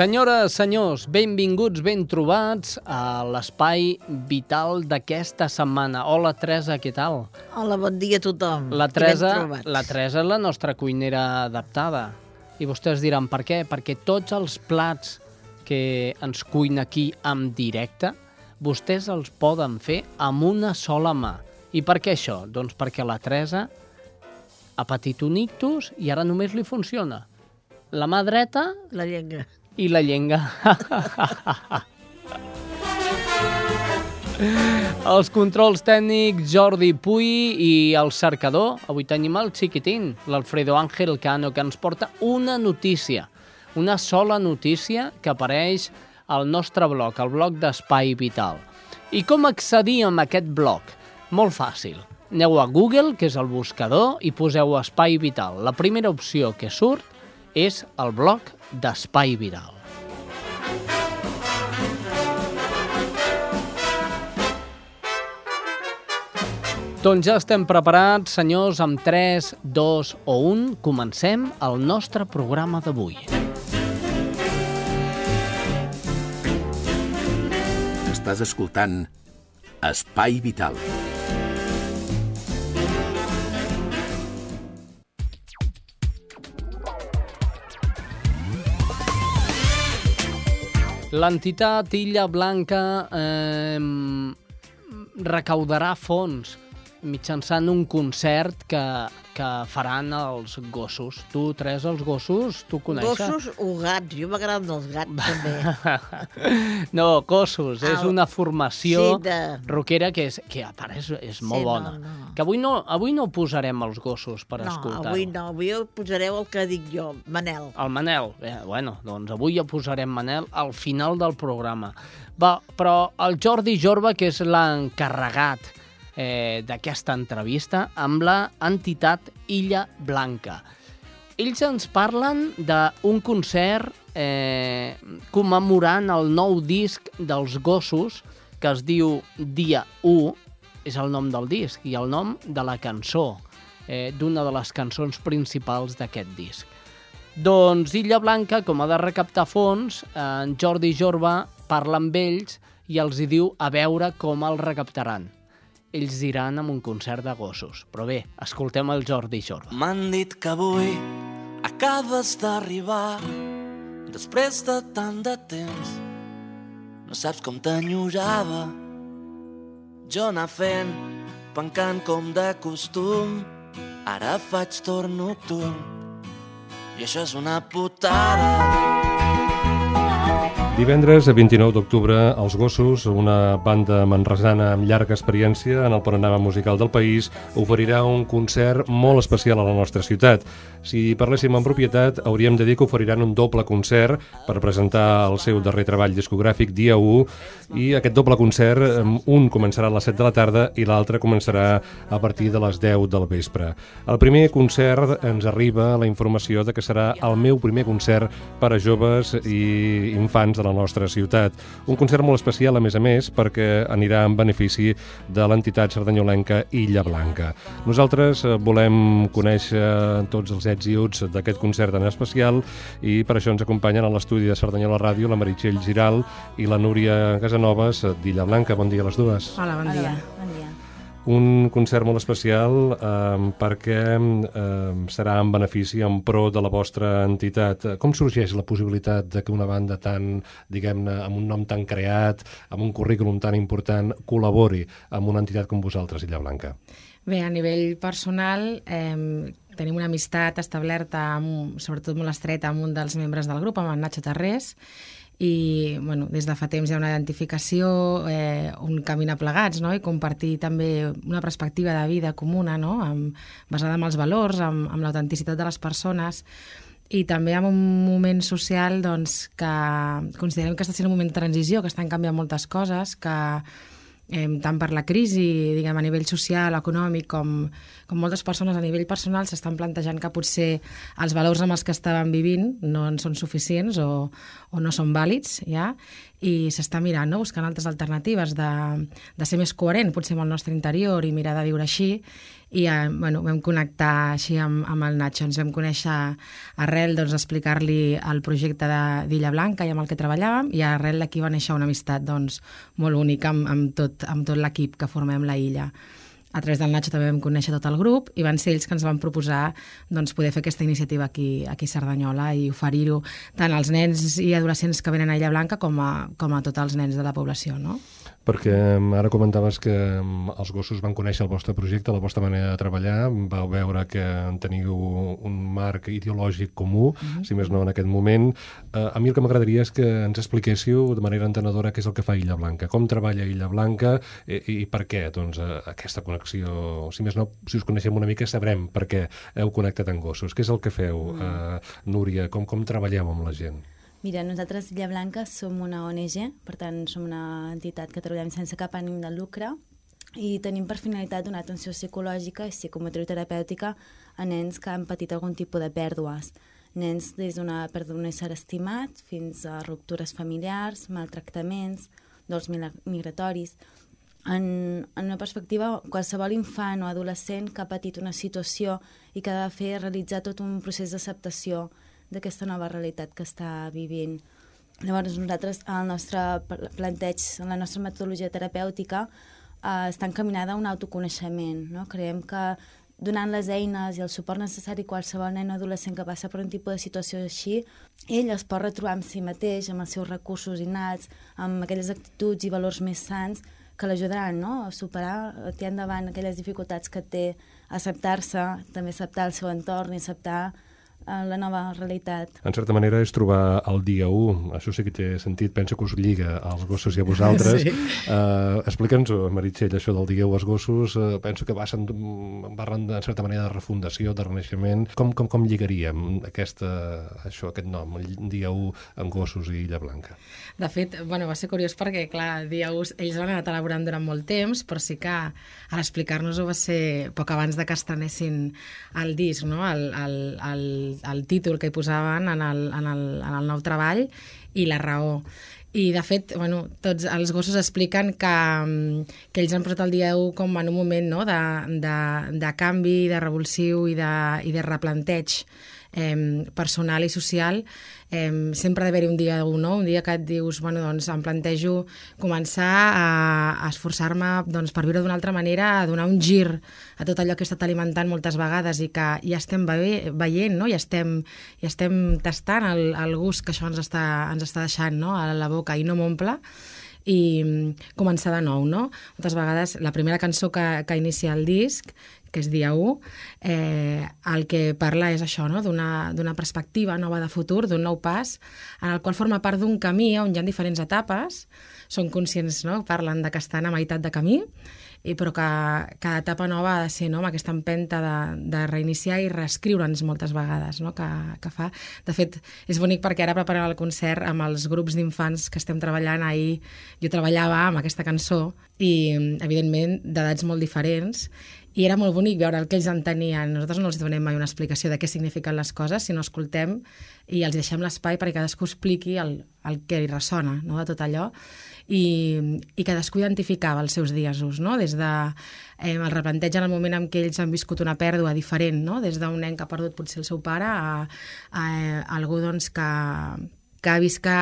Senyores, senyors, benvinguts, ben trobats a l'espai vital d'aquesta setmana. Hola, Teresa, què tal? Hola, bon dia a tothom. La Teresa, la Teresa és la nostra cuinera adaptada. I vostès diran per què? Perquè tots els plats que ens cuina aquí en directe, vostès els poden fer amb una sola mà. I per què això? Doncs perquè la Teresa ha patit un ictus i ara només li funciona. La mà dreta La llengua. I la llenga. Els controls tècnics Jordi Puy i el cercador. Avui tenim el xiquitín, l'Alfredo Ángel Cano, que ens porta una notícia, una sola notícia que apareix al nostre blog, el blog d'Espai Vital. I com accedir a aquest blog? Molt fàcil. Aneu a Google, que és el buscador, i poseu Espai Vital. La primera opció que surt és el blog d'Espai Viral. Doncs ja estem preparats, senyors, amb 3, 2 o 1. Comencem el nostre programa d'avui. Estàs escoltant Espai Vital. L'entitat Illa Blanca eh, recaudarà fons mitjançant un concert que, que faran els gossos. Tu, Tres, els gossos, tu coneixes? Gossos o gats. Jo m'agraden els gats, també. no, gossos. És Ah, una formació sí, de- rockera que, és, que a part és, és molt Sí, no, bona. no. Que avui no, avui no posarem els gossos per no, escoltar-ho. avui no. Avui posareu el que dic jo, Manel. El Manel. Eh, bueno, doncs avui ja posarem Manel al final del programa. Va, però el Jordi Jorba, que és l'encarregat eh, d'aquesta entrevista amb la entitat Illa Blanca. Ells ens parlen d'un concert eh, commemorant el nou disc dels gossos que es diu Dia 1, és el nom del disc, i el nom de la cançó, eh, d'una de les cançons principals d'aquest disc. Doncs Illa Blanca, com ha de recaptar fons, eh, en Jordi Jorba parla amb ells i els hi diu a veure com el recaptaran. Ells diran amb un concert de gossos. Però bé, escoltem el Jordi Jorba. M'han dit que avui acabes d'arribar després de tant de temps. No saps com t'enyorava. Jo anar fent, pencant com de costum. Ara faig torn nocturn. I això és una putada. Divendres, a 29 d'octubre, Els Gossos, una banda manresana amb llarga experiència en el panorama musical del país, oferirà un concert molt especial a la nostra ciutat. Si parléssim en propietat, hauríem de dir que oferiran un doble concert per presentar el seu darrer treball discogràfic, dia 1, i aquest doble concert, un començarà a les 7 de la tarda i l'altre començarà a partir de les 10 del vespre. El primer concert ens arriba la informació de que serà el meu primer concert per a joves i infants de la nostra ciutat. Un concert molt especial, a més a més, perquè anirà en benefici de l'entitat sardanyolenca Illa Blanca. Nosaltres eh, volem conèixer tots els ets i uts d'aquest concert en especial i per això ens acompanyen a l'estudi de Cerdanyola Ràdio la Meritxell Giral i la Núria Casanovas d'Illa Blanca. Bon dia a les dues. Hola, bon dia. Bon dia. Un concert molt especial eh, perquè eh, serà en benefici, en pro de la vostra entitat. Com sorgeix la possibilitat de que una banda tan, diguem-ne, amb un nom tan creat, amb un currículum tan important, col·labori amb una entitat com vosaltres, Illa Blanca? Bé, a nivell personal, eh, tenim una amistat establerta, amb, sobretot molt estreta, amb un dels membres del grup, amb en Nacho Tarrés, i bueno, des de fa temps hi ha una identificació, eh, un caminar plegats no? i compartir també una perspectiva de vida comuna no? amb, basada en els valors, amb, amb l'autenticitat de les persones i també en un moment social doncs, que considerem que està sent un moment de transició, que estan canviant moltes coses, que eh, tant per la crisi, diguem, a nivell social, econòmic, com, com moltes persones a nivell personal s'estan plantejant que potser els valors amb els que estaven vivint no en són suficients o, o no són vàlids, ja, i s'està mirant, no? buscant altres alternatives de, de ser més coherent, potser amb el nostre interior i mirar de viure així, i eh, bueno, vam connectar així amb, amb el Nacho, ens vam conèixer arrel doncs, explicar-li el projecte d'Illa Blanca i amb el que treballàvem i arrel d'aquí va néixer una amistat doncs, molt única amb, amb tot, amb tot l'equip que formem la illa a través del Nacho també vam conèixer tot el grup i van ser ells que ens van proposar doncs, poder fer aquesta iniciativa aquí, aquí a Cerdanyola i oferir-ho tant als nens i adolescents que venen a Illa Blanca com a, com a tots els nens de la població. No? Perquè ara comentaves que els gossos van conèixer el vostre projecte, la vostra manera de treballar, vau veure que teniu un marc ideològic comú, uh -huh. si més no en aquest moment. Uh, a mi el que m'agradaria és que ens expliquéssiu de manera entenedora què és el que fa Illa Blanca, com treballa Illa Blanca i, i per què doncs, uh, aquesta connexió. Si més no, si us coneixem una mica sabrem per què heu connectat amb gossos. Què és el que feu, uh, Núria? Com, com treballeu amb la gent? Mira, nosaltres, Illa Blanca, som una ONG, per tant, som una entitat que treballem sense cap ànim de lucre i tenim per finalitat donar atenció psicològica i psicomotricoterapèutica a nens que han patit algun tipus de pèrdues. Nens des d'una pèrdua d'un ésser estimat fins a ruptures familiars, maltractaments, dols migratoris. En, en una perspectiva, qualsevol infant o adolescent que ha patit una situació i que ha de fer realitzar tot un procés d'acceptació d'aquesta nova realitat que està vivint. Llavors, nosaltres, el nostre planteig, la nostra metodologia terapèutica, eh, està encaminada a un autoconeixement. No? Creiem que donant les eines i el suport necessari a qualsevol nen o adolescent que passa per un tipus de situació així, ell es pot retrobar amb si mateix, amb els seus recursos innats, amb aquelles actituds i valors més sants que l'ajudaran no? a superar, a tirar endavant aquelles dificultats que té, acceptar-se, també acceptar el seu entorn i acceptar a la nova realitat. En certa manera és trobar el dia 1, això sí que té sentit, penso que us lliga als gossos i a vosaltres. Sí. Uh, Explica'ns-ho, Meritxell, això del dia 1 als gossos, uh, penso que passen, parlen en certa manera de refundació, de renaixement. Com, com, com lligaríem aquesta, això, aquest nom, el dia 1 amb gossos i Illa Blanca? De fet, bueno, va ser curiós perquè, clar, dia 1 ells l'han anat elaborant durant molt temps, però sí que a l'explicar-nos-ho va ser poc abans de que estrenessin el disc, no? el, el, el el títol que hi posaven en el, en el, en el nou treball i la raó. I, de fet, bueno, tots els gossos expliquen que, que ells han posat el dia 1 com en un moment no? de, de, de canvi, de revulsiu i de, i de replanteig eh, personal i social, eh, sempre ha d'haver-hi un dia un, no? un dia que et dius, bueno, doncs em plantejo començar a, a esforçar-me doncs, per viure d'una altra manera, a donar un gir a tot allò que he estat alimentant moltes vegades i que ja estem ve veient, no? ja, estem, ja estem tastant el, el gust que això ens està, ens està deixant no? a la boca i no m'omple i començar de nou, no? Moltes vegades la primera cançó que, que inicia el disc que és dia 1, eh, el que parla és això, no? d'una perspectiva nova de futur, d'un nou pas, en el qual forma part d'un camí on hi ha diferents etapes, són conscients, no? parlen de que estan a meitat de camí, i però que cada etapa nova ha de ser no? amb aquesta empenta de, de reiniciar i reescriure'ns moltes vegades no? que, que fa. De fet, és bonic perquè ara preparem el concert amb els grups d'infants que estem treballant ahir. Jo treballava amb aquesta cançó i, evidentment, d'edats molt diferents i era molt bonic veure el que ells entenien. Nosaltres no els donem mai una explicació de què signifiquen les coses, sinó escoltem i els deixem l'espai perquè cadascú expliqui el, el que li ressona no, de tot allò i, i cadascú identificava els seus diasos, no? des de eh, el replanteig en el moment en què ells han viscut una pèrdua diferent, no? des d'un nen que ha perdut potser el seu pare a, a, a algú doncs, que, que ha vist que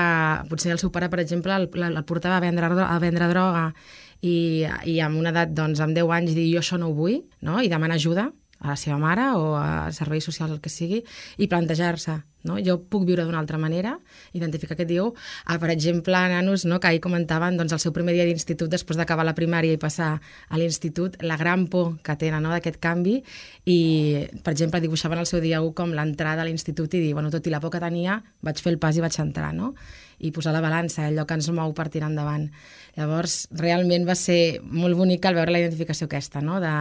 potser el seu pare, per exemple, el, el portava a vendre, a vendre droga i, i amb una edat, doncs, amb 10 anys, dir jo això no ho vull, no? i demanar ajuda a la seva mare o a serveis socials, el que sigui, i plantejar-se, no? jo puc viure d'una altra manera, identificar què diu. Ah, per exemple, nanos no, que ahir comentaven doncs, el seu primer dia d'institut després d'acabar la primària i passar a l'institut, la gran por que tenen no, d'aquest canvi i, per exemple, dibuixaven el seu dia 1 com l'entrada a l'institut i dir, bueno, tot i la por que tenia, vaig fer el pas i vaig entrar, no? I posar la balança, allò que ens mou per tirar endavant. Llavors, realment va ser molt bonic el veure la identificació aquesta, no? de,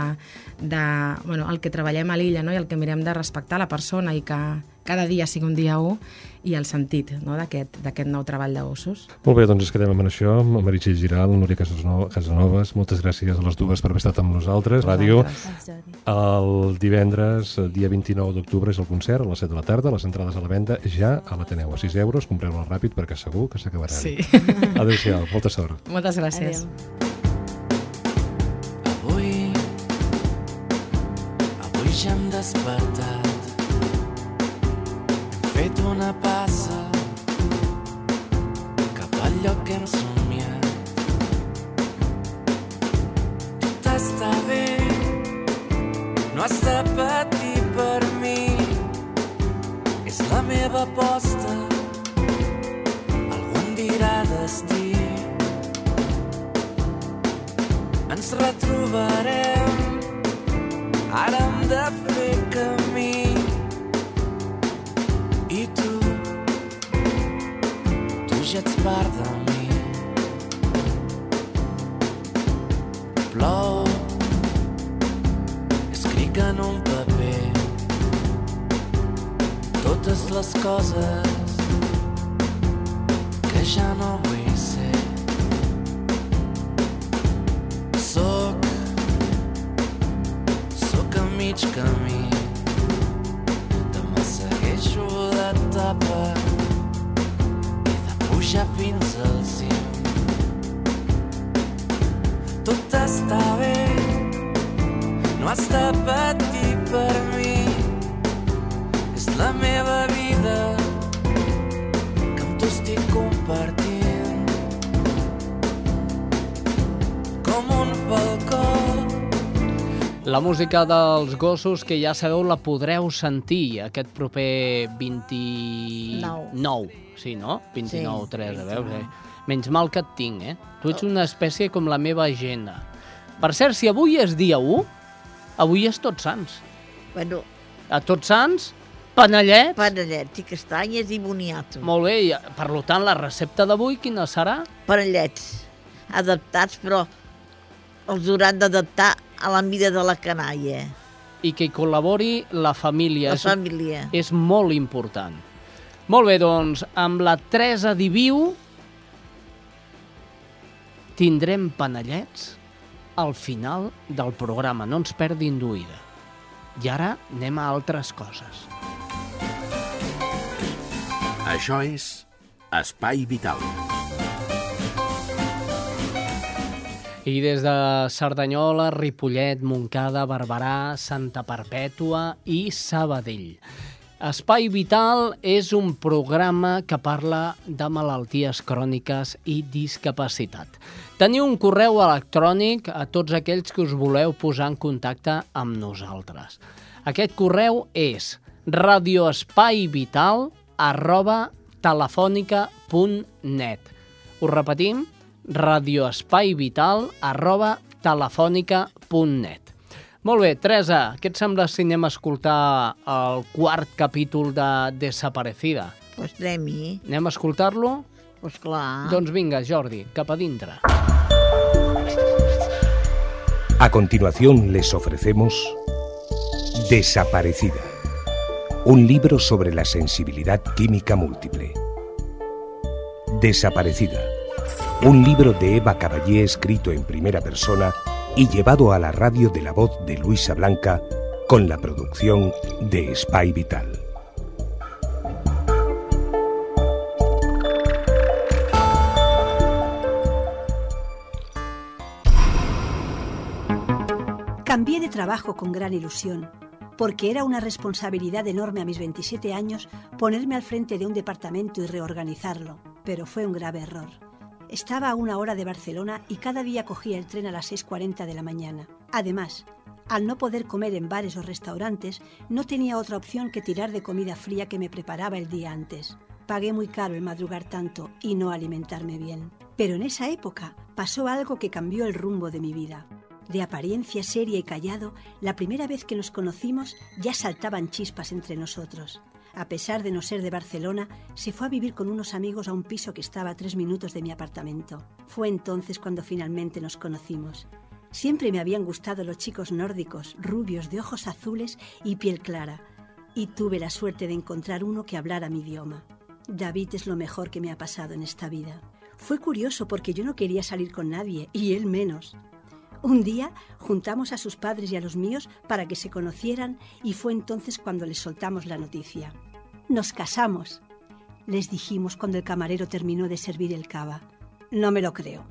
de bueno, el que treballem a l'illa no? i el que mirem de respectar la persona i que cada dia sigui un dia 1 i el sentit no? d'aquest nou treball de gossos. Molt bé, doncs ens quedem amb això, amb Meritxell Giral, Núria Casanovas, moltes gràcies a les dues per haver estat amb nosaltres. Ràdio, el divendres, el dia 29 d'octubre, és el concert a les 7 de la tarda, les entrades a la venda ja a l'Ateneu, a 6 euros, compreu-la ràpid perquè segur que s'acabaran. Sí. Adéu-siau, molta sort. Moltes gràcies. Adéu. Avui, avui ja hem despertat. Fet una passa cap al lloc que hem somiat. Tot està bé, no has de patir per mi. És la meva aposta, algú em dirà destí. Ens retrobarem, ara hem de fer camí. Tu, tu ja ets part de mi. Plou, escric en un paper totes les coses que no vull ser. Soc, soc a mig camí. Segueixo l'etapa i de pujar fins al cim. Tot està bé, no has de patir per mi. És la meva vida que amb tu estic compartint La música dels gossos, que ja sabeu, la podreu sentir aquest proper 29. Nou. Sí, no? 29, Sí, 3, a veure. 29. Menys mal que et tinc, eh? Tu ets una espècie com la meva agenda. Per cert, si avui és dia 1, avui és Tots Sants. Bueno, A Tots Sants, panellets. panellets i castanyes i boniato. Molt bé, i, per tant, la recepta d'avui quina serà? Panellets adaptats, però els hauran d'adaptar a la mida de la canalla, I que hi col·labori la família. la És- família. és molt important. Molt bé, doncs, amb la Teresa Diviu tindrem panellets al final del programa. No ens perdin d'oïda. I ara anem a altres coses. Això és Espai Vital. I des de Cerdanyola, Ripollet, Montcada, Barberà, Santa Perpètua i Sabadell. Espai Vital és un programa que parla de malalties cròniques i discapacitat. Teniu un correu electrònic a tots aquells que us voleu posar en contacte amb nosaltres. Aquest correu és radioespaivital arroba telefònica.net. Ho repetim, radioespaivital arroba telefònica.net. Molt bé, Teresa, què et sembla si anem a escoltar el quart capítol de Desaparecida? Pues anem-hi. Anem a escoltar-lo? Pues clar. Doncs vinga, Jordi, cap a dintre. A continuación les ofrecemos Desaparecida, un libro sobre la sensibilidad química múltiple. Desaparecida, un libro de Eva Caballé escrito en primera persona y llevado a la radio de la voz de Luisa Blanca con la producción de Spy Vital. Cambié de trabajo con gran ilusión, porque era una responsabilidad enorme a mis 27 años ponerme al frente de un departamento y reorganizarlo, pero fue un grave error. Estaba a una hora de Barcelona y cada día cogía el tren a las 6.40 de la mañana. Además, al no poder comer en bares o restaurantes, no tenía otra opción que tirar de comida fría que me preparaba el día antes. Pagué muy caro el madrugar tanto y no alimentarme bien. Pero en esa época pasó algo que cambió el rumbo de mi vida. De apariencia seria y callado, la primera vez que nos conocimos ya saltaban chispas entre nosotros. A pesar de no ser de Barcelona, se fue a vivir con unos amigos a un piso que estaba a tres minutos de mi apartamento. Fue entonces cuando finalmente nos conocimos. Siempre me habían gustado los chicos nórdicos, rubios, de ojos azules y piel clara, y tuve la suerte de encontrar uno que hablara mi idioma. David es lo mejor que me ha pasado en esta vida. Fue curioso porque yo no quería salir con nadie, y él menos. Un día juntamos a sus padres y a los míos para que se conocieran y fue entonces cuando les soltamos la noticia. Nos casamos, les dijimos cuando el camarero terminó de servir el cava. No me lo creo.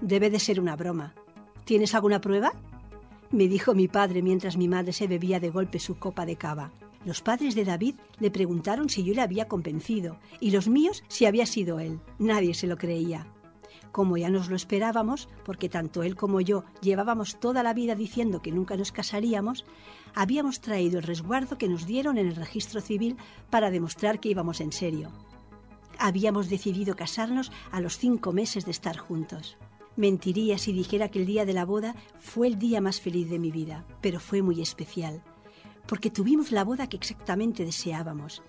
Debe de ser una broma. ¿Tienes alguna prueba? Me dijo mi padre mientras mi madre se bebía de golpe su copa de cava. Los padres de David le preguntaron si yo le había convencido y los míos si había sido él. Nadie se lo creía. Como ya nos lo esperábamos, porque tanto él como yo llevábamos toda la vida diciendo que nunca nos casaríamos, habíamos traído el resguardo que nos dieron en el registro civil para demostrar que íbamos en serio. Habíamos decidido casarnos a los cinco meses de estar juntos. Mentiría si dijera que el día de la boda fue el día más feliz de mi vida, pero fue muy especial, porque tuvimos la boda que exactamente deseábamos.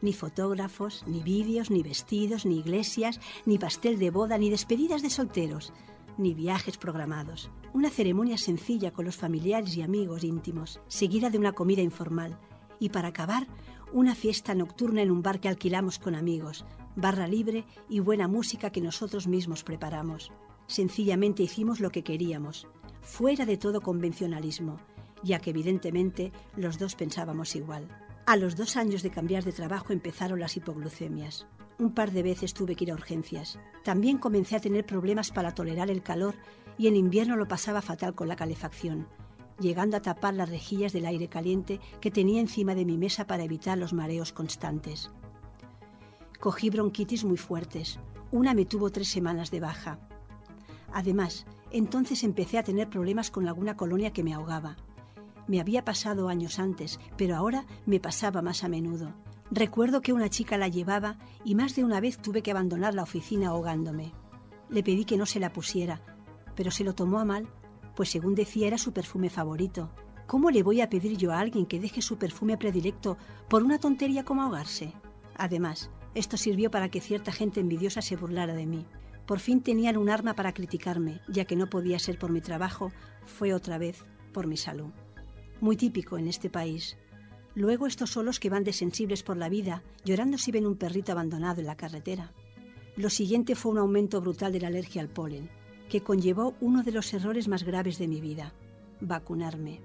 Ni fotógrafos, ni vídeos, ni vestidos, ni iglesias, ni pastel de boda, ni despedidas de solteros, ni viajes programados. Una ceremonia sencilla con los familiares y amigos íntimos, seguida de una comida informal. Y para acabar, una fiesta nocturna en un bar que alquilamos con amigos, barra libre y buena música que nosotros mismos preparamos. Sencillamente hicimos lo que queríamos, fuera de todo convencionalismo, ya que evidentemente los dos pensábamos igual. A los dos años de cambiar de trabajo empezaron las hipoglucemias. Un par de veces tuve que ir a urgencias. También comencé a tener problemas para tolerar el calor y en invierno lo pasaba fatal con la calefacción, llegando a tapar las rejillas del aire caliente que tenía encima de mi mesa para evitar los mareos constantes. Cogí bronquitis muy fuertes. Una me tuvo tres semanas de baja. Además, entonces empecé a tener problemas con alguna colonia que me ahogaba. Me había pasado años antes, pero ahora me pasaba más a menudo. Recuerdo que una chica la llevaba y más de una vez tuve que abandonar la oficina ahogándome. Le pedí que no se la pusiera, pero se lo tomó a mal, pues según decía era su perfume favorito. ¿Cómo le voy a pedir yo a alguien que deje su perfume predilecto por una tontería como ahogarse? Además, esto sirvió para que cierta gente envidiosa se burlara de mí. Por fin tenían un arma para criticarme, ya que no podía ser por mi trabajo, fue otra vez por mi salud. Muy típico en este país. Luego estos solos que van desensibles por la vida, llorando si ven un perrito abandonado en la carretera. Lo siguiente fue un aumento brutal de la alergia al polen, que conllevó uno de los errores más graves de mi vida, vacunarme.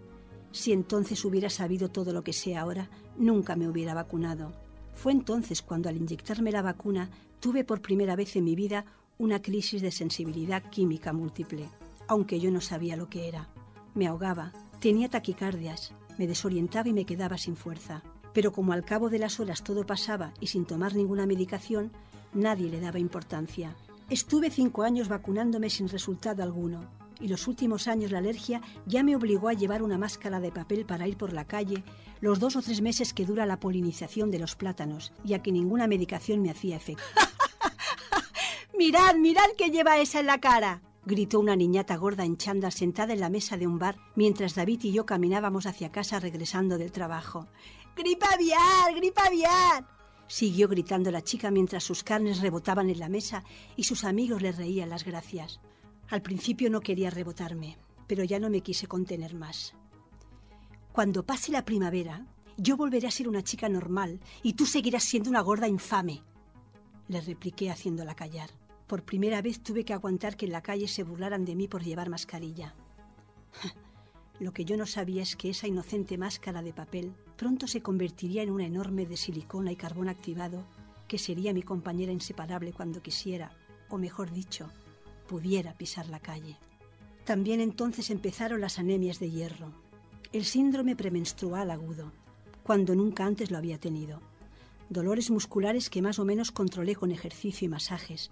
Si entonces hubiera sabido todo lo que sé ahora, nunca me hubiera vacunado. Fue entonces cuando al inyectarme la vacuna tuve por primera vez en mi vida una crisis de sensibilidad química múltiple, aunque yo no sabía lo que era. Me ahogaba, tenía taquicardias, me desorientaba y me quedaba sin fuerza. Pero como al cabo de las horas todo pasaba y sin tomar ninguna medicación, nadie le daba importancia. Estuve cinco años vacunándome sin resultado alguno, y los últimos años la alergia ya me obligó a llevar una máscara de papel para ir por la calle los dos o tres meses que dura la polinización de los plátanos, ya que ninguna medicación me hacía efecto. ¡Mirad, mirad que lleva esa en la cara! Gritó una niñata gorda en sentada en la mesa de un bar mientras David y yo caminábamos hacia casa regresando del trabajo. ¡Gripa aviar! ¡Gripa aviar! Siguió gritando la chica mientras sus carnes rebotaban en la mesa y sus amigos le reían las gracias. Al principio no quería rebotarme, pero ya no me quise contener más. Cuando pase la primavera, yo volveré a ser una chica normal y tú seguirás siendo una gorda infame, le repliqué haciéndola callar. Por primera vez tuve que aguantar que en la calle se burlaran de mí por llevar mascarilla. Lo que yo no sabía es que esa inocente máscara de papel pronto se convertiría en una enorme de silicona y carbón activado que sería mi compañera inseparable cuando quisiera, o mejor dicho, pudiera pisar la calle. También entonces empezaron las anemias de hierro, el síndrome premenstrual agudo, cuando nunca antes lo había tenido, dolores musculares que más o menos controlé con ejercicio y masajes,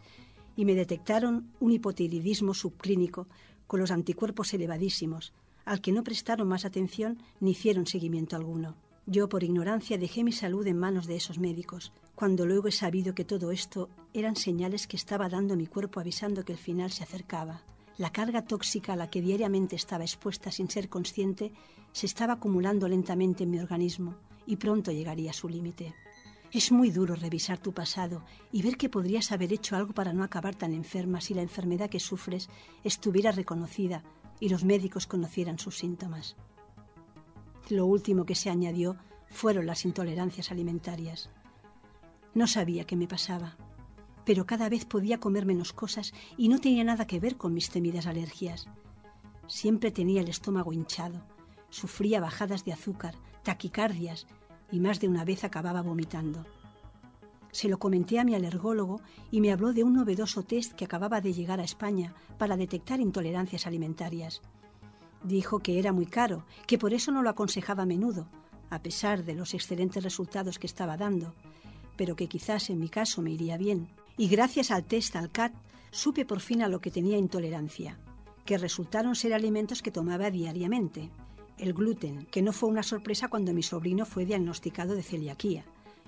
y me detectaron un hipotiroidismo subclínico con los anticuerpos elevadísimos, al que no prestaron más atención ni hicieron seguimiento alguno. Yo, por ignorancia, dejé mi salud en manos de esos médicos, cuando luego he sabido que todo esto eran señales que estaba dando mi cuerpo avisando que el final se acercaba. La carga tóxica a la que diariamente estaba expuesta sin ser consciente se estaba acumulando lentamente en mi organismo y pronto llegaría a su límite. Es muy duro revisar tu pasado y ver que podrías haber hecho algo para no acabar tan enferma si la enfermedad que sufres estuviera reconocida y los médicos conocieran sus síntomas. Lo último que se añadió fueron las intolerancias alimentarias. No sabía qué me pasaba, pero cada vez podía comer menos cosas y no tenía nada que ver con mis temidas alergias. Siempre tenía el estómago hinchado, sufría bajadas de azúcar, taquicardias y más de una vez acababa vomitando. Se lo comenté a mi alergólogo y me habló de un novedoso test que acababa de llegar a España para detectar intolerancias alimentarias. Dijo que era muy caro, que por eso no lo aconsejaba a menudo, a pesar de los excelentes resultados que estaba dando, pero que quizás en mi caso me iría bien. Y gracias al test ALCAT supe por fin a lo que tenía intolerancia, que resultaron ser alimentos que tomaba diariamente. El gluten, que no fue una sorpresa cuando mi sobrino fue diagnosticado de celiaquía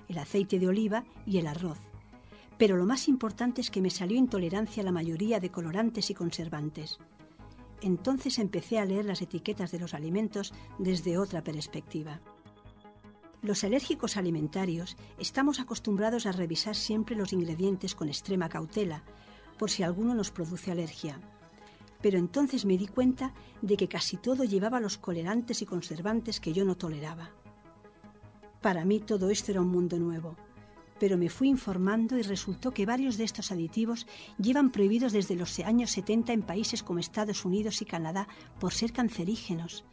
el aceite de oliva y el arroz. Pero lo más importante es que me salió intolerancia a la mayoría de colorantes y conservantes. Entonces empecé a leer las etiquetas de los alimentos desde otra perspectiva. Los alérgicos alimentarios estamos acostumbrados a revisar siempre los ingredientes con extrema cautela, por si alguno nos produce alergia. Pero entonces me di cuenta de que casi todo llevaba los colorantes y conservantes que yo no toleraba. Para mí todo esto era un mundo nuevo, pero me fui informando y resultó que varios de estos aditivos llevan prohibidos desde los años 70 en países como Estados Unidos y Canadá por ser cancerígenos.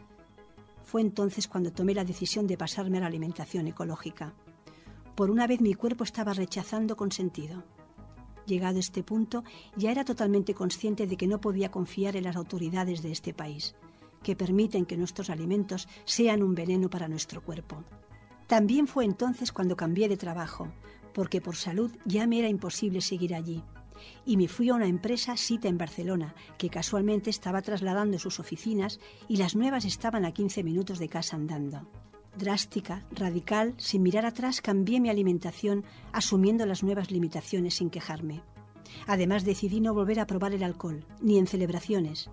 Fue entonces cuando tomé la decisión de pasarme a la alimentación ecológica. Por una vez mi cuerpo estaba rechazando con sentido. Llegado este punto, ya era totalmente consciente de que no podía confiar en las autoridades de este país, que permiten que nuestros alimentos sean un veneno para nuestro cuerpo. También fue entonces cuando cambié de trabajo, porque por salud ya me era imposible seguir allí. Y me fui a una empresa Sita en Barcelona, que casualmente estaba trasladando sus oficinas y las nuevas estaban a 15 minutos de casa andando. Drástica, radical, sin mirar atrás, cambié mi alimentación, asumiendo las nuevas limitaciones sin quejarme. Además decidí no volver a probar el alcohol, ni en celebraciones.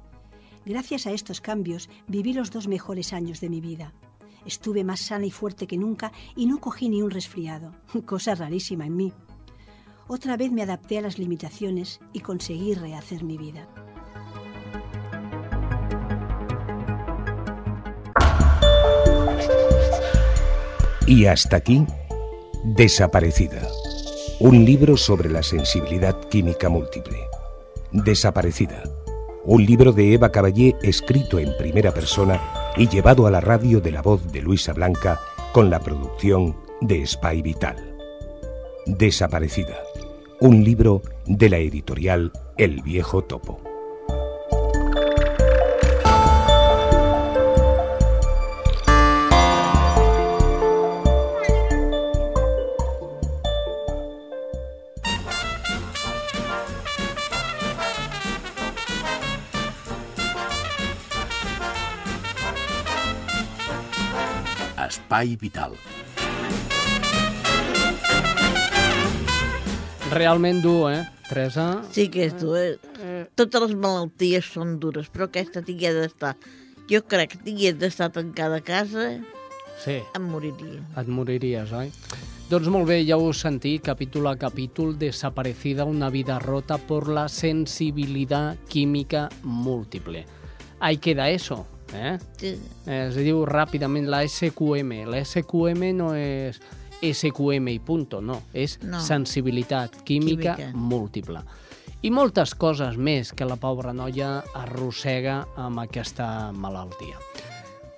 Gracias a estos cambios viví los dos mejores años de mi vida. Estuve más sana y fuerte que nunca y no cogí ni un resfriado, cosa rarísima en mí. Otra vez me adapté a las limitaciones y conseguí rehacer mi vida. Y hasta aquí, Desaparecida, un libro sobre la sensibilidad química múltiple. Desaparecida, un libro de Eva Caballé escrito en primera persona y llevado a la radio de la voz de Luisa Blanca con la producción de Spy Vital. Desaparecida, un libro de la editorial El Viejo Topo. Espai Vital. Realment dur, eh, Teresa? Sí que és dur. Eh? Totes les malalties són dures, però aquesta tingués d'estar... Jo crec que tingués d'estar tancada a casa, Sí, em moriria. et moriries, oi? Doncs molt bé, ja ho sentit, capítol a capítol, desaparecida una vida rota por la sensibilidad química múltiple. Ahí queda eso, eh? Sí. Se diu ràpidament la SQM. La SQM no és SQM i punto, no. És No. sensibilitat química, Química. múltiple. I moltes coses més que la pobra noia arrossega amb aquesta malaltia.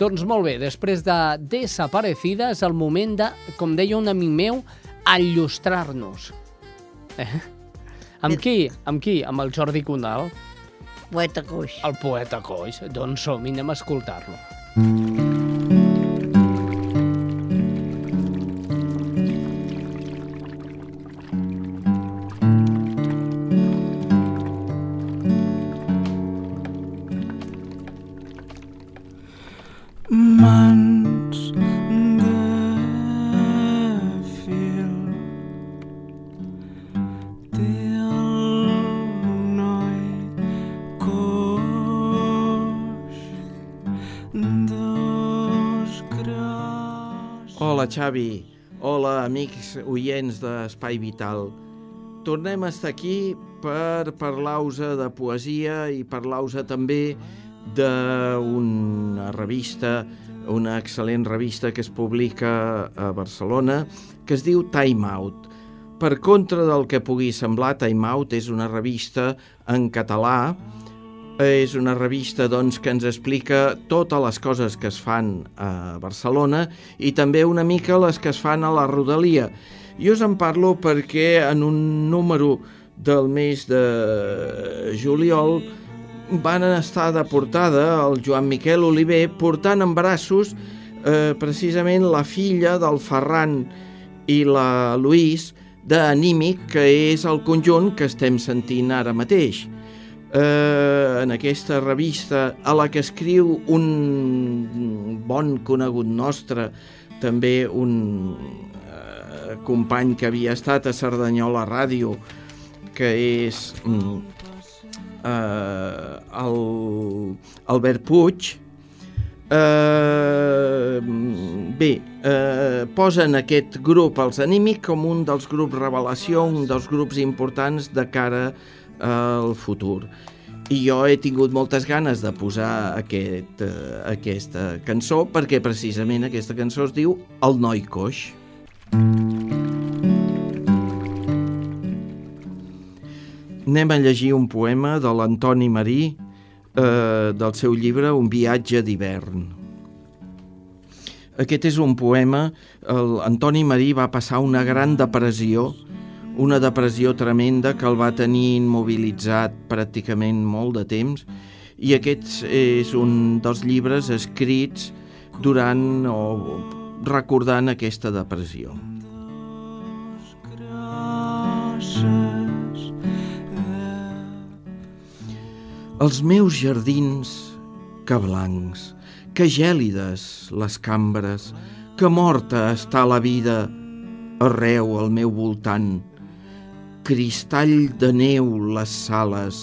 Doncs molt bé, després de Desaparecida és el moment de, com deia un amic meu, enllustrar-nos. Eh? Amb qui? Amb qui? Amb el Jordi Condal, Poeta coix. el poeta coix. Doncs som, anem a escoltar-lo. mans Xavi. Hola, amics oients d'Espai Vital. Tornem a estar aquí per parlar-vos de poesia i parlar-vos també d'una revista, una excel·lent revista que es publica a Barcelona, que es diu Time Out. Per contra del que pugui semblar, Time Out és una revista en català, és una revista doncs, que ens explica totes les coses que es fan a Barcelona i també una mica les que es fan a la Rodalia. Jo us en parlo perquè en un número del mes de juliol van estar de portada el Joan Miquel Oliver portant en braços eh, precisament la filla del Ferran i la Luís d'Anímic, que és el conjunt que estem sentint ara mateix. Eh, en aquesta revista a la que escriu un bon conegut nostre, també un eh, company que havia estat a Cerdanyola Ràdio, que és mm, eh, el Albert Puig, eh, bé, eh, posen aquest grup, els Anímic, com un dels grups revelació, un dels grups importants de cara al futur. I jo he tingut moltes ganes de posar aquest, eh, aquesta cançó perquè precisament aquesta cançó es diu El noi coix. Anem a llegir un poema de l'Antoni Marí eh, del seu llibre Un viatge d'hivern. Aquest és un poema, l'Antoni Marí va passar una gran depressió, una depressió tremenda que el va tenir immobilitzat pràcticament molt de temps i aquest és un dels llibres escrits durant o recordant aquesta depressió. Els meus jardins, que blancs, que gèlides les cambres, que morta està la vida arreu al meu voltant, cristall de neu les sales,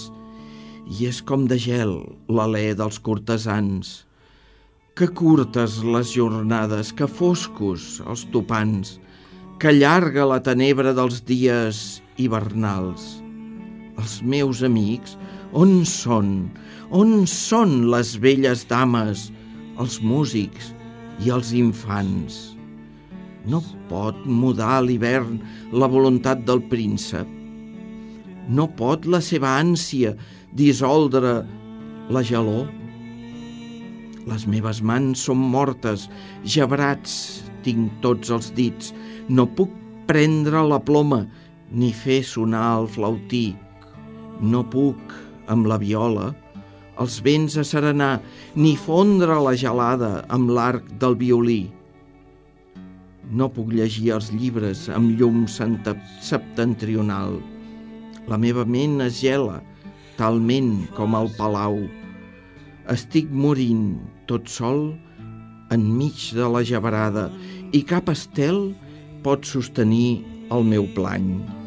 i és com de gel l'alè dels cortesans. Que curtes les jornades, que foscos els topants, que llarga la tenebra dels dies hivernals. Els meus amics, on són? On són les velles dames, els músics i els infants? No pot mudar l'hivern la voluntat del príncep. No pot la seva ànsia dissoldre la gelor. Les meves mans són mortes, gebrats tinc tots els dits. No puc prendre la ploma ni fer sonar el flautí. No puc, amb la viola, els vents a serenar, ni fondre la gelada amb l'arc del violí. No puc llegir els llibres amb llum septentrional. La meva ment es gela, talment com el palau. Estic morint, tot sol, enmig de la gebrada, i cap estel pot sostenir el meu plany.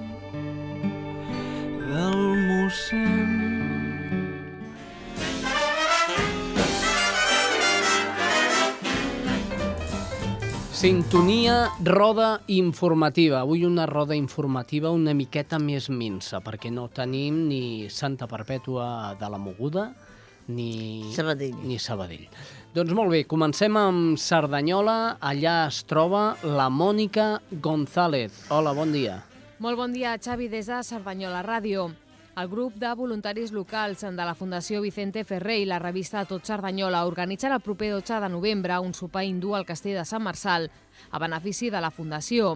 Sintonia, roda informativa. Avui una roda informativa una miqueta més minsa, perquè no tenim ni Santa Perpètua de la Moguda, ni Sabadell. Ni Sabadell. Doncs molt bé, comencem amb Cerdanyola. Allà es troba la Mònica González. Hola, bon dia. Molt bon dia, Xavi, des de Cerdanyola Ràdio. El grup de voluntaris locals de la Fundació Vicente Ferrer i la revista Tot Cerdanyola organitzen el proper 12 de novembre un sopar hindú al castell de Sant Marçal a benefici de la Fundació.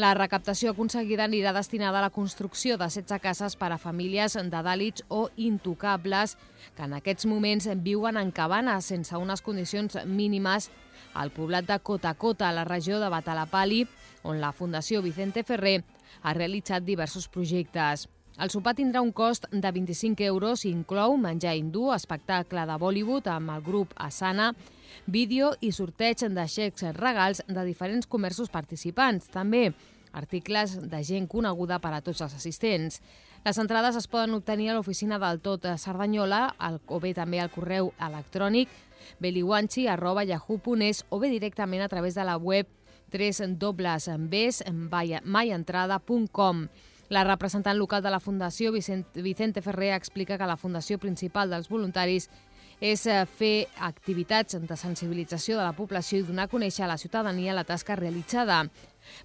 La recaptació aconseguida anirà destinada a la construcció de 16 cases per a famílies de dàlits o intocables que en aquests moments viuen en cabanes sense unes condicions mínimes al poblat de Cota Cota, a la regió de Batalapali, on la Fundació Vicente Ferrer ha realitzat diversos projectes. El sopar tindrà un cost de 25 euros i inclou menjar hindú, espectacle de Bollywood amb el grup Asana, vídeo i sorteig de xecs regals de diferents comerços participants. També articles de gent coneguda per a tots els assistents. Les entrades es poden obtenir a l'oficina del Tot a Cerdanyola el, o bé també al correu electrònic beliwanchi.yahoo.es o bé directament a través de la web www.maientrada.com. La representant local de la Fundació, Vicente Ferrer, explica que la fundació principal dels voluntaris és eh, fer activitats de sensibilització de la població i donar a conèixer a la ciutadania la tasca realitzada.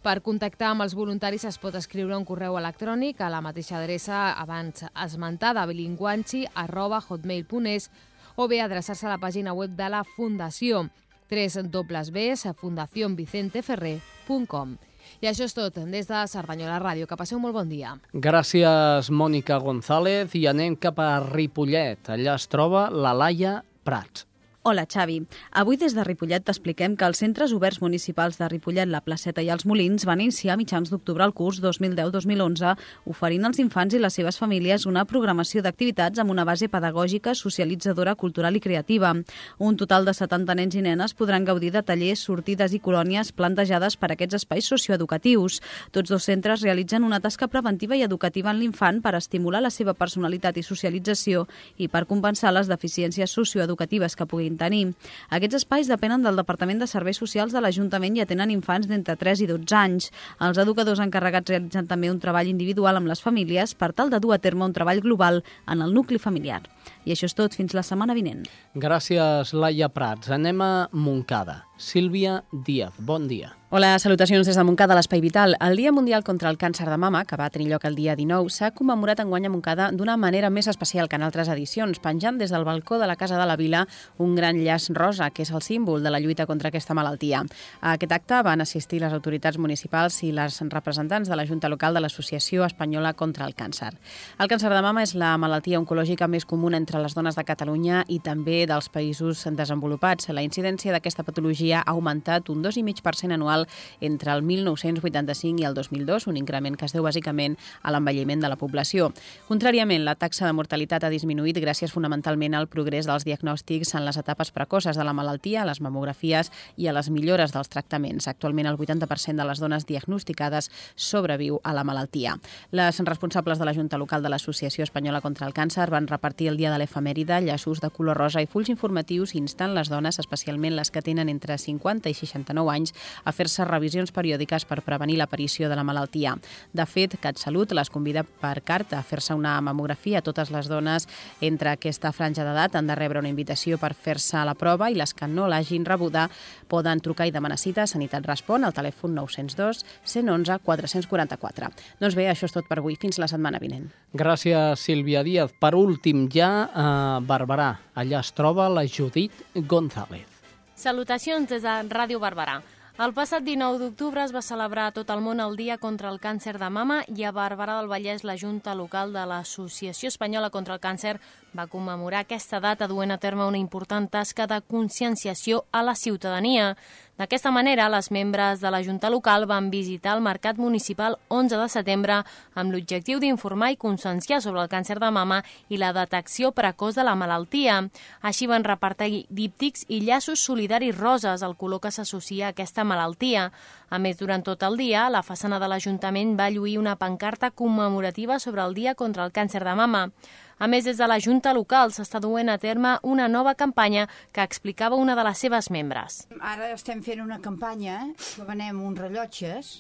Per contactar amb els voluntaris es pot escriure un correu electrònic a la mateixa adreça abans esmentada bilinguanchi arroba hotmail.es o bé adreçar-se a la pàgina web de la Fundació www.fundacionvicenteferrer.com. I això és tot des de Cerdanyola Ràdio. Que passeu molt bon dia. Gràcies, Mònica González. I anem cap a Ripollet. Allà es troba la Laia Prats. Hola, Xavi. Avui des de Ripollet t'expliquem que els centres oberts municipals de Ripollet, la Placeta i els Molins van iniciar a mitjans d'octubre el curs 2010-2011 oferint als infants i les seves famílies una programació d'activitats amb una base pedagògica, socialitzadora, cultural i creativa. Un total de 70 nens i nenes podran gaudir de tallers, sortides i colònies plantejades per aquests espais socioeducatius. Tots dos centres realitzen una tasca preventiva i educativa en l'infant per estimular la seva personalitat i socialització i per compensar les deficiències socioeducatives que puguin tenir. Aquests espais depenen del Departament de Serveis Socials de l'Ajuntament i atenen infants d'entre 3 i 12 anys. Els educadors encarregats realitzen també un treball individual amb les famílies per tal de dur a terme un treball global en el nucli familiar. I això és tot, fins la setmana vinent. Gràcies, Laia Prats. Anem a Montcada. Sílvia Díaz, bon dia. Hola, salutacions des de Montcada, l'Espai Vital. El Dia Mundial contra el Càncer de Mama, que va tenir lloc el dia 19, s'ha commemorat en guanya Montcada d'una manera més especial que en altres edicions, penjant des del balcó de la Casa de la Vila un gran llaç rosa, que és el símbol de la lluita contra aquesta malaltia. A aquest acte van assistir les autoritats municipals i les representants de la Junta Local de l'Associació Espanyola contra el Càncer. El càncer de mama és la malaltia oncològica més comuna entre les dones de Catalunya i també dels països desenvolupats. La incidència d'aquesta patologia ha augmentat un 2,5% anual entre el 1985 i el 2002, un increment que es deu bàsicament a l'envelliment de la població. Contràriament, la taxa de mortalitat ha disminuït gràcies fonamentalment al progrés dels diagnòstics en les etapes precoces de la malaltia, a les mamografies i a les millores dels tractaments. Actualment, el 80% de les dones diagnosticades sobreviu a la malaltia. Les responsables de la Junta Local de l'Associació Espanyola contra el Càncer van repartir el dia de l'efemèride llaços de color rosa i fulls informatius instant les dones, especialment les que tenen entre 50 i 69 anys, a fer-se revisions periòdiques per prevenir l'aparició de la malaltia. De fet, CatSalut les convida per carta a fer-se una mamografia. Totes les dones entre aquesta franja d'edat han de rebre una invitació per fer-se la prova i les que no l'hagin rebuda poden trucar i demanar cita Sanitat Respon al telèfon 902 111 444. Doncs bé, això és tot per avui. Fins la setmana vinent. Gràcies, Sílvia Díaz. Per últim, ja a Barberà. Allà es troba la Judit González. Salutacions des de Ràdio Barberà. El passat 19 d'octubre es va celebrar a tot el món el Dia contra el Càncer de Mama i a Barberà del Vallès la Junta Local de l'Associació Espanyola contra el Càncer va commemorar aquesta data duent a terme una important tasca de conscienciació a la ciutadania. D'aquesta manera, les membres de la Junta Local van visitar el Mercat Municipal 11 de setembre amb l'objectiu d'informar i conscienciar sobre el càncer de mama i la detecció precoç de la malaltia. Així van repartir díptics i llaços solidaris roses, el color que s'associa a aquesta malaltia. A més, durant tot el dia, la façana de l'Ajuntament va lluir una pancarta commemorativa sobre el Dia contra el Càncer de Mama. A més, des de la Junta Local s'està duent a terme una nova campanya que explicava una de les seves membres. Ara estem fent una campanya que venem uns rellotges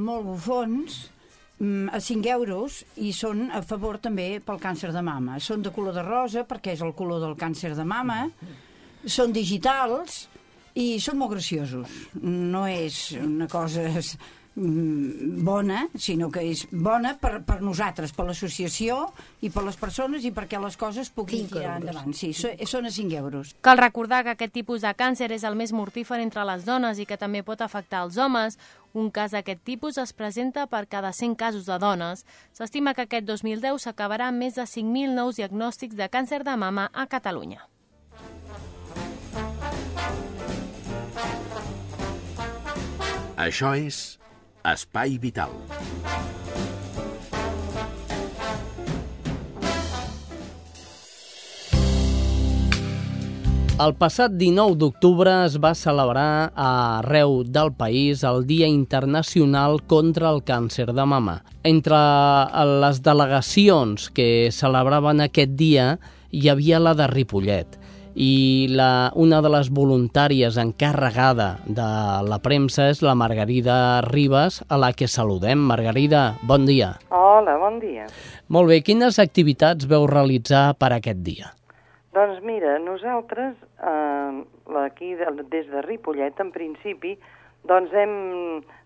molt bufons mm, a 5 euros i són a favor també pel càncer de mama. Són de color de rosa perquè és el color del càncer de mama, són digitals i són molt graciosos. No és una cosa bona, sinó que és bona per, per nosaltres, per l'associació i per les persones i perquè les coses puguin tirar endavant. Sí, so, són a 5 euros. Cal recordar que aquest tipus de càncer és el més mortífer entre les dones i que també pot afectar els homes. Un cas d'aquest tipus es presenta per cada 100 casos de dones. S'estima que aquest 2010 s'acabarà amb més de 5.000 nous diagnòstics de càncer de mama a Catalunya. Això és Espai Vital. El passat 19 d'octubre es va celebrar arreu del país el Dia Internacional contra el Càncer de Mama. Entre les delegacions que celebraven aquest dia hi havia la de Ripollet i la, una de les voluntàries encarregada de la premsa és la Margarida Ribas, a la que saludem. Margarida, bon dia. Hola, bon dia. Molt bé, quines activitats veu realitzar per aquest dia? Doncs mira, nosaltres, eh, aquí de, des de Ripollet, en principi, doncs hem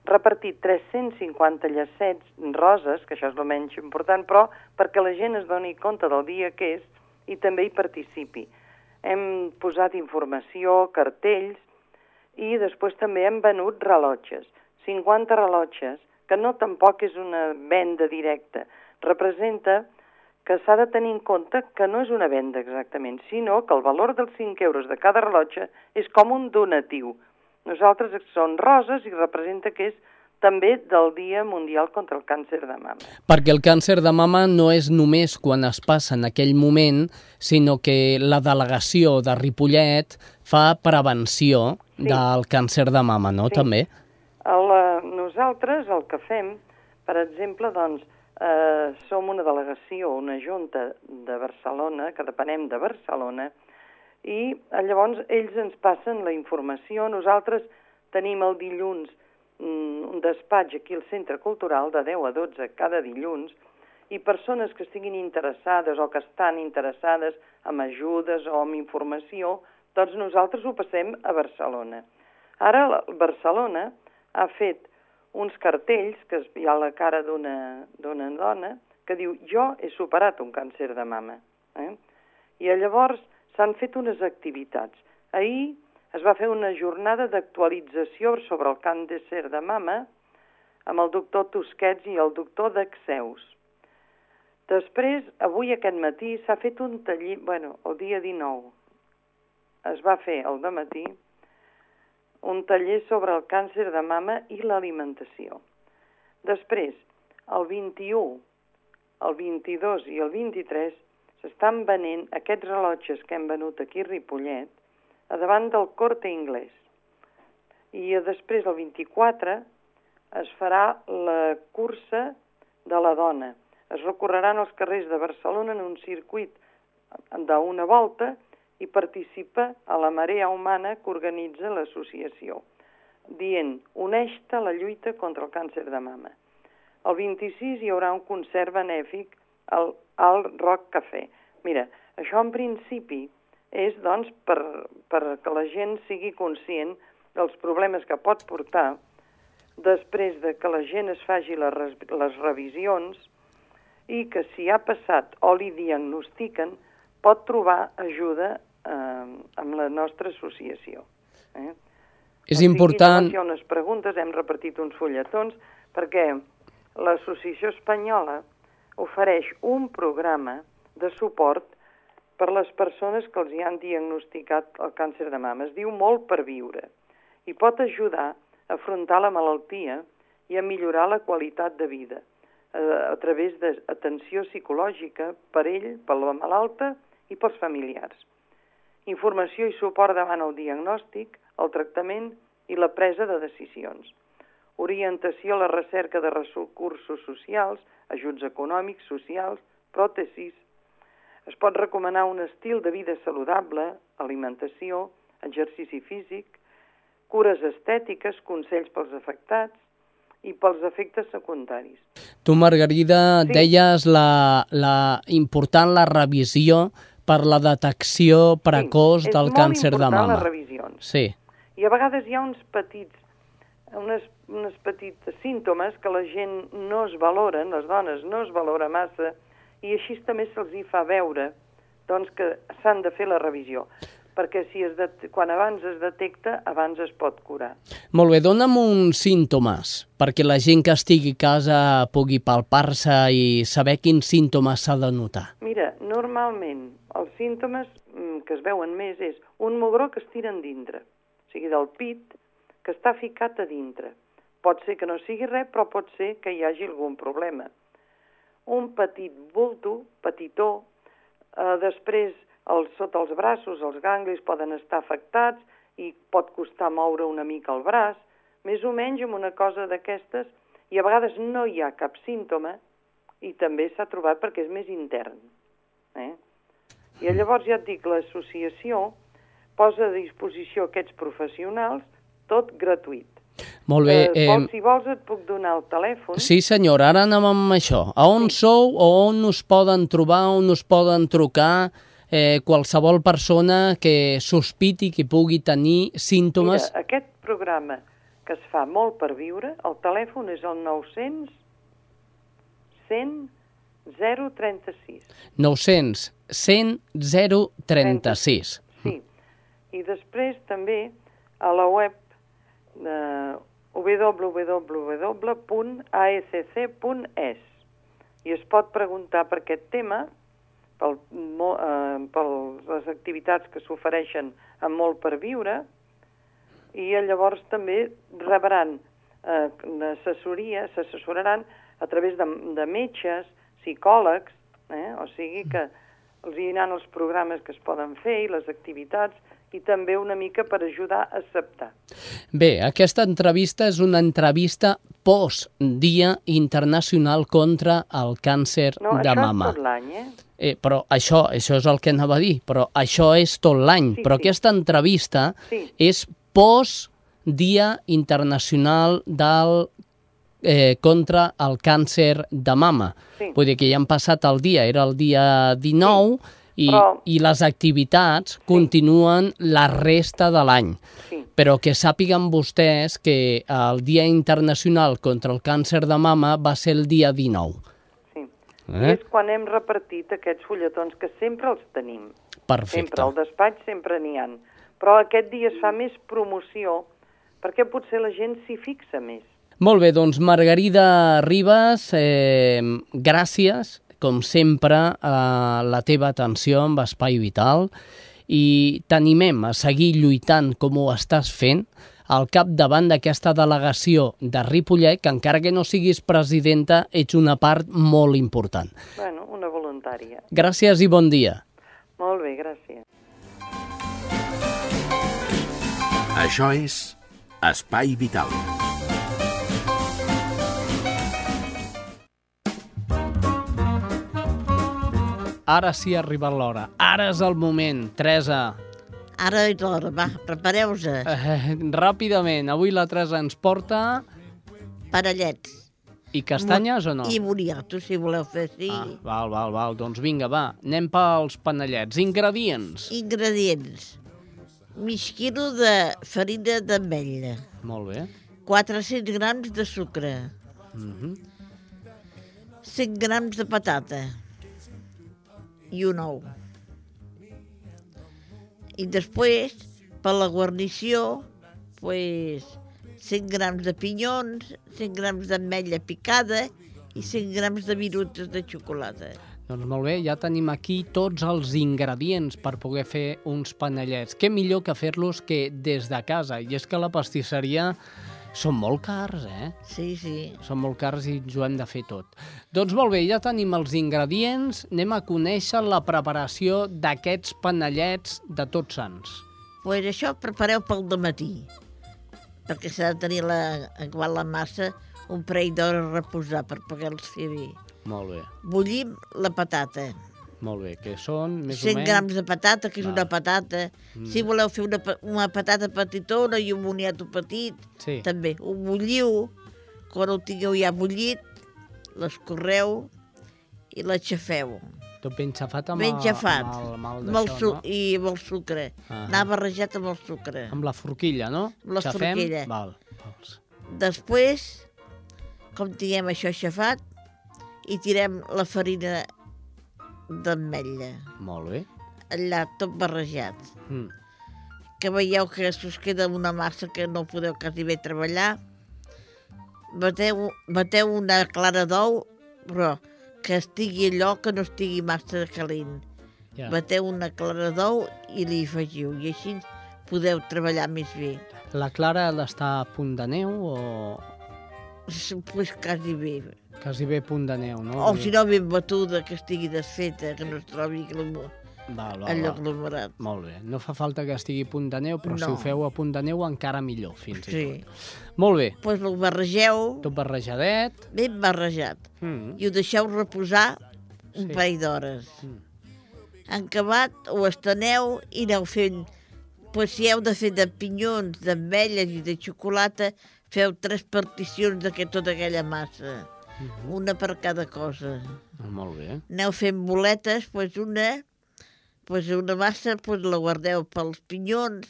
repartit 350 llacets roses, que això és el menys important, però perquè la gent es doni compte del dia que és i també hi participi. Hem posat informació, cartells, i després també hem venut rellotges, 50 rellotges, que no tampoc és una venda directa, representa que s'ha de tenir en compte que no és una venda exactament, sinó que el valor dels 5 euros de cada rellotge és com un donatiu. Nosaltres són roses i representa que és també del Dia Mundial contra el Càncer de Mama. Perquè el càncer de mama no és només quan es passa en aquell moment, sinó que la delegació de Ripollet fa prevenció sí. del càncer de mama, no? Sí. També. El, eh, nosaltres el que fem, per exemple, doncs, eh, som una delegació, una junta de Barcelona, que depenem de Barcelona, i eh, llavors ells ens passen la informació. Nosaltres tenim el dilluns un despatx aquí al Centre Cultural de 10 a 12 cada dilluns i persones que estiguin interessades o que estan interessades amb ajudes o amb informació, doncs nosaltres ho passem a Barcelona. Ara Barcelona ha fet uns cartells, que hi ha la cara d'una dona, que diu jo he superat un càncer de mama. Eh? I llavors s'han fet unes activitats. Ahir es va fer una jornada d'actualització sobre el càncer de mama amb el doctor Tusquets i el doctor Dexeus. Després, avui aquest matí, s'ha fet un taller, bueno, el dia 19, es va fer el matí un taller sobre el càncer de mama i l'alimentació. Després, el 21, el 22 i el 23 s'estan venent aquests rellotges que hem venut aquí a Ripollet a davant del Corte Inglés. I després, el 24, es farà la cursa de la dona. Es recorreran els carrers de Barcelona en un circuit d'una volta i participa a la marea humana que organitza l'associació, dient uneix-te la lluita contra el càncer de mama. El 26 hi haurà un concert benèfic al, al Rock Café. Mira, això en principi és doncs per, per que la gent sigui conscient dels problemes que pot portar després de que la gent es faci les, les revisions i que si ha passat o li diagnostiquen pot trobar ajuda eh, amb la nostra associació. Eh? És O sigui, important... hi ha unes preguntes, hem repartit uns fulletons, perquè l'Associació Espanyola ofereix un programa de suport per les persones que els hi han diagnosticat el càncer de mama. Es diu Molt per viure i pot ajudar a afrontar la malaltia i a millorar la qualitat de vida eh, a través d'atenció psicològica per ell, per la malalta i pels familiars. Informació i suport davant el diagnòstic, el tractament i la presa de decisions. Orientació a la recerca de recursos socials, ajuts econòmics, socials, pròtesis. Es pot recomanar un estil de vida saludable, alimentació, exercici físic, cures estètiques, consells pels afectats i pels efectes secundaris. Tu, Margarida, Sí. deies la, la important la revisió per la detecció precoç és del càncer de mama. les revisions. Sí. I a vegades hi ha uns petits, unes, unes petites símptomes que la gent no es valoren, les dones no es valora massa, i així també se'ls hi fa veure doncs, que s'han de fer la revisió perquè si es det quan abans es detecta, abans es pot curar. Molt bé, dona'm uns símptomes perquè la gent que estigui a casa pugui palpar-se i saber quins símptomes s'ha de notar. Mira, normalment els símptomes mm, que es veuen més és un mugró que es tira dintre, o sigui, del pit, que està ficat a dintre. Pot ser que no sigui res, però pot ser que hi hagi algun problema. Un petit bulto, petitó, eh, després els, sota els braços, els ganglis poden estar afectats i pot costar moure una mica el braç, més o menys amb una cosa d'aquestes, i a vegades no hi ha cap símptoma, i també s'ha trobat perquè és més intern. Eh? I llavors ja et dic, l'associació posa a disposició aquests professionals tot gratuït. Molt bé. Eh, Eh, vols, si vols et puc donar el telèfon. sí, senyor, ara anem amb això. A on sou o on us poden trobar, on us poden trucar eh, qualsevol persona que sospiti que pugui tenir símptomes? Mira, aquest programa que es fa molt per viure, el telèfon és el 900 100 036. 900 100 036. Sí. I després també a la web eh, www.aecc.es i es pot preguntar per aquest tema, pel, mo, eh, per les activitats que s'ofereixen amb molt per viure, i llavors també rebran eh, assessoria, s'assessoraran a través de, de metges, psicòlegs, eh? o sigui que els hi els programes que es poden fer i les activitats i també una mica per ajudar a acceptar. Bé, aquesta entrevista és una entrevista post-Dia Internacional contra el Càncer No, de això Mama. és tot l'any, eh? Eh, però això, això és el que anava a dir, però això és tot l'any. Sí, però sí. aquesta entrevista Sí. és post-Dia Internacional del eh, contra el càncer de mama. Sí. Vull dir que ja han passat el dia, era el dia 19, i, Però- i les activitats continuen la resta de l'any. Sí. Però que sàpiguen vostès que el Dia Internacional contra el Càncer de Mama va ser el dia 19. Sí. Eh? És quan hem repartit aquests fulletons, que sempre els tenim. Perfecte. Sempre, al despatx sempre n'hi han. Però aquest dia es fa més promoció perquè potser la gent s'hi fixa més. Molt bé, doncs Margarida Ribas, eh, gràcies, com sempre, a la teva atenció amb Espai Vital i t'animem a seguir lluitant com ho estàs fent al capdavant d'aquesta delegació de Ripollet, que encara que no siguis presidenta, ets una part molt important. Bueno, una voluntària. Gràcies i bon dia. Molt bé, gràcies. Això és Espai Vital. Ara sí ha arribat l'hora. Ara és el moment. Teresa, Ara és l'hora, va, prepareu-vos. eh, ràpidament. Avui la Teresa ens porta... Parellets. I castanyes o no? I boniato, si voleu fer així. Ah, val, val, val. Doncs vinga, va. Anem pels panellets. Ingredients. Ingredients. Mig quilo de farina d'ametlla. Molt bé. 400 grams de sucre. Mm -hmm. 100 grams de patata. I un ou. I després, per la guarnició, pues, 100 grams de pinyons, 100 grams d'ametlla picada i 100 grams de virutes de xocolata. Doncs molt bé, ja tenim aquí tots els ingredients per poder fer uns panellets. Què millor que fer-los que des de casa? I és que la pastisseria són molt cars, eh? Sí, sí. Són molt cars i ens ho hem de fer tot. Doncs molt bé, ja tenim els ingredients. Anem a conèixer la preparació d'aquests panellets de tots sants. pues això prepareu pel matí, perquè s'ha de tenir la, igual la massa un parell d'hores a reposar per poder-los fer bé. Molt bé, Bullim la patata. Molt bé. Que són, més 100 o menys... grams de patata, que és Val. una patata. Mm. Si voleu fer una, una patata petitona i un moniato petit, Sí. també ho bulliu. Quan ho tingueu ja bullit, l'escorreu i l'aixafeu. Tot ben xafat amb, Ben xafat. amb el, amb el Amb el su no? I amb el sucre. Ahà. Anar barrejat amb el sucre. Amb la forquilla, no? Amb la Xafem? forquilla. Val. Vals. Després, com tinguem això aixafat, hi tirem la farina d'ametlla, Molt bé. allà tot barrejat. Mm. Que veieu que us queda una massa que no podeu quasi bé treballar. Bateu, bateu una clara d'ou, però que estigui allò que no estigui massa calent. Ja. Bateu una clara d'ou i li afegiu, i així podeu treballar més bé. La Clara d'estar a punt de neu o Pues quasi bé. Quasi bé punt de neu, no? O si no, ben batuda, que estigui desfeta, que no es trobi que la, Val, val, allò aglomerat. Molt bé. No fa falta que estigui a punt de neu, però si No. ho feu a punt de neu encara millor, fins Sí. i tot. Molt bé. Doncs pues ho barregeu... Tot barrejadet. Ben barrejat. Mm. I ho deixeu reposar un Sí. parell d'hores. Mm. En acabat, ho esteneu i aneu fent... Pues si heu de fer de pinyons, d'ametlles i de xocolata, feu tres particions de tota aquella massa. Mhm. Una per cada cosa. Molt bé. Aneu fent boletes, pues una, pues una massa pues la guardeu pels pinyons,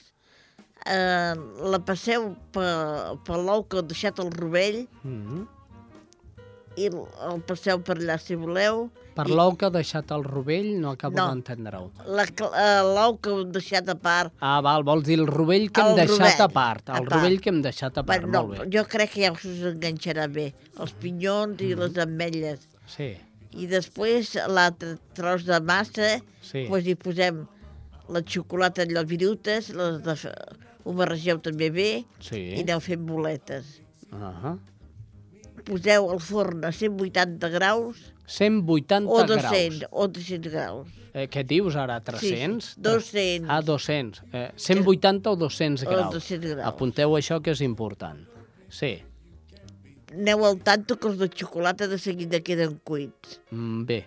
eh, la passeu per, per l'ou que heu deixat al rovell Mm. I el, passeu per allà si voleu. Per I l'ou que ha deixat el rovell no acabo No. d'entendre-ho. eh, l'ou que heu deixat a part. Ah, val, vols dir el rovell que hem El deixat rovell, a part. El a part. rovell que hem deixat a part, Bueno, molt no, bé. jo crec que ja us enganxarà bé. Els pinyons i les ametlles. Sí, I després l'altre tros de massa, Sí. pues hi posem la xocolata allò virutes, les de, ho barregeu també bé sí. i aneu fent boletes. Uh Poseu al forn a 180 graus 180 o 200, graus. o 200 graus. Eh, què dius ara, 300? Sí, 200. Ah, 200. Eh, 180 o 200 O graus. 200 graus. Apunteu això que és important. Sí, Aneu al tanto que els de xocolata de seguida queden cuits. mm, bé.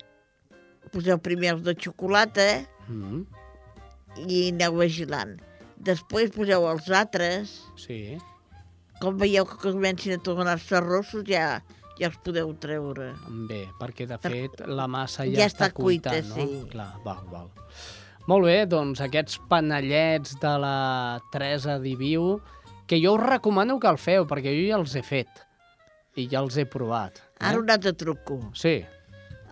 Poseu primer els de xocolata Mm, i aneu vigilant. Després poseu els altres. sí. Com veieu que comencin a tornar-se rossos, ja, ja els podeu treure. Bé, perquè de fet la massa ja, Ja està està cuita, cuita, no? sí. Clar, val, val. Molt bé, doncs aquests panellets de la Teresa Diviu, que jo us recomano que el feu, perquè jo ja els he fet i ja els he provat. Ara un altre truco. Sí,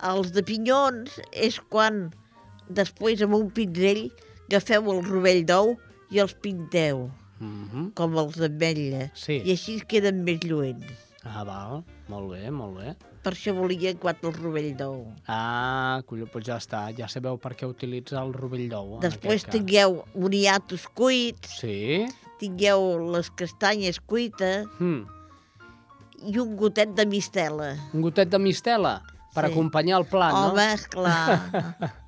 Els de pinyons és quan després amb un pinzell agafeu el rovell d'ou i els pinteu, mm -hmm. com els d'ametlla. Sí. I així queden més lluents. ah, val, molt bé, molt bé. Per això volia quatre el rovell d'ou. Ah, colló, doncs ja està, ja sabeu per què utilitza el rovell d'ou. Després tingueu boniatos cuits, Sí? tingueu les castanyes cuites Mm. i un gotet de mistela. Un gotet de mistela per Sí. acompanyar el plat, no? Home, esclar.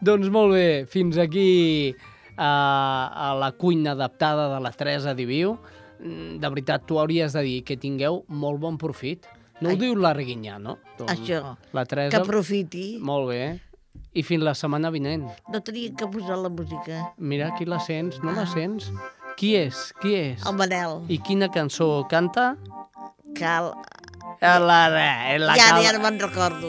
doncs molt bé, fins aquí a, a la cuina adaptada de la Teresa Diviu. Mm, De veritat, tu hauries de dir que tingueu molt bon profit. No Ai. ho diu l'Arguinyà, no? Doncs Això, La Teresa... que aprofiti. Molt bé. I fins la setmana vinent. No tenien que posar la música. Mira, aquí la sents, no la sents? Qui és? Qui és? El Manel. I quina cançó canta? Cal... En la, en la ja, cal... ja no me'n recordo.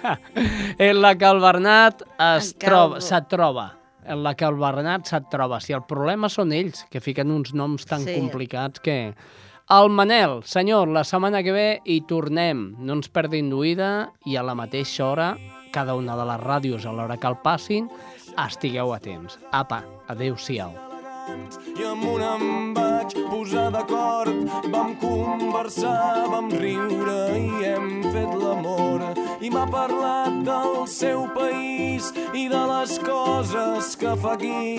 en la que el Bernat es troba, se't troba. En la que el Bernat se't troba. Si el problema són ells, que fiquen uns noms tan Sí. complicats que... El Manel, senyor, la setmana que ve hi tornem. No ens perdin d'oïda i a la mateixa hora, cada una de les ràdios a l'hora que el passin, estigueu atents. Apa, adeu-siau. I amb una em vaig posar d'acord. Vam conversar, vam riure i hem fet l'amor. I m'ha parlat del seu país i de les coses que fa aquí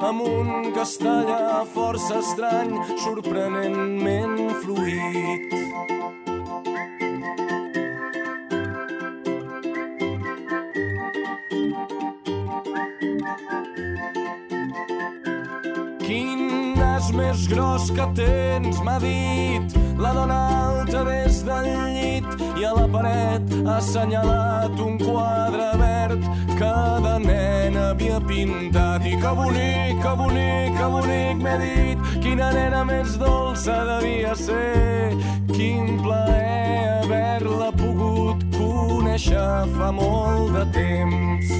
amb un castellà força estrany, sorprenentment fluid. Nas més gros que tens, m'ha dit. La dona alta des del llit i a la paret ha assenyalat un quadre verd que de nen havia pintat. I que bonic, que bonic, que bonic m'he dit. Quina nena més dolça devia ser. Quin plaer haver-la pogut conèixer fa molt de temps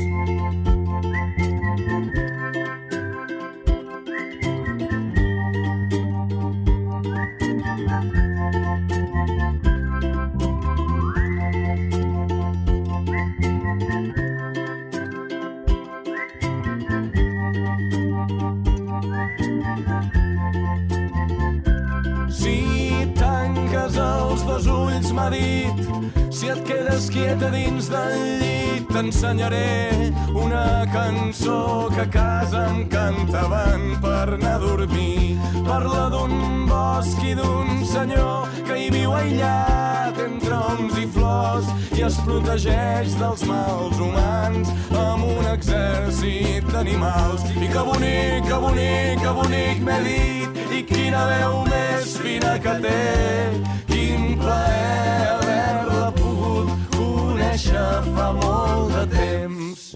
dos ulls, m'ha dit, si et quedes quieta dins del llit, t'ensenyaré una cançó que a casa em cantaven per anar a dormir. Parla d'un bosc i d'un senyor que hi viu aïllat entre oms i flors i es protegeix dels mals humans amb un exèrcit d'animals. I que bonic, que bonic, que bonic m'he dit i quina veu més fina que té. Quin plaer conèixer fa molt de temps.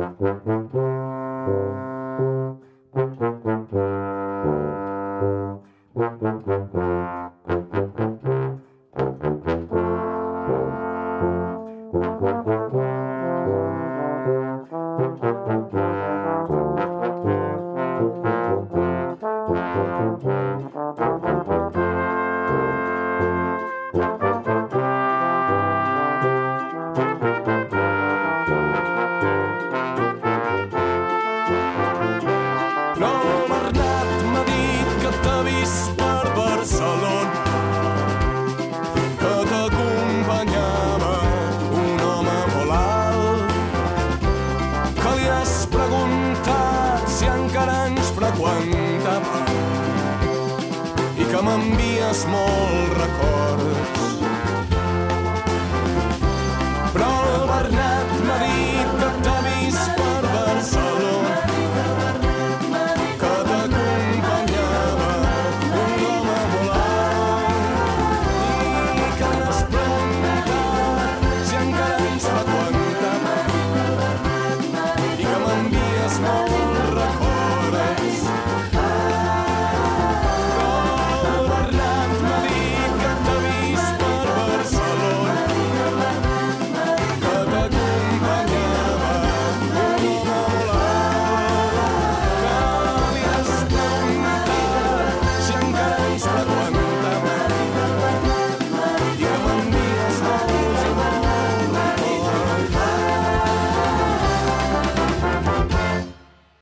No,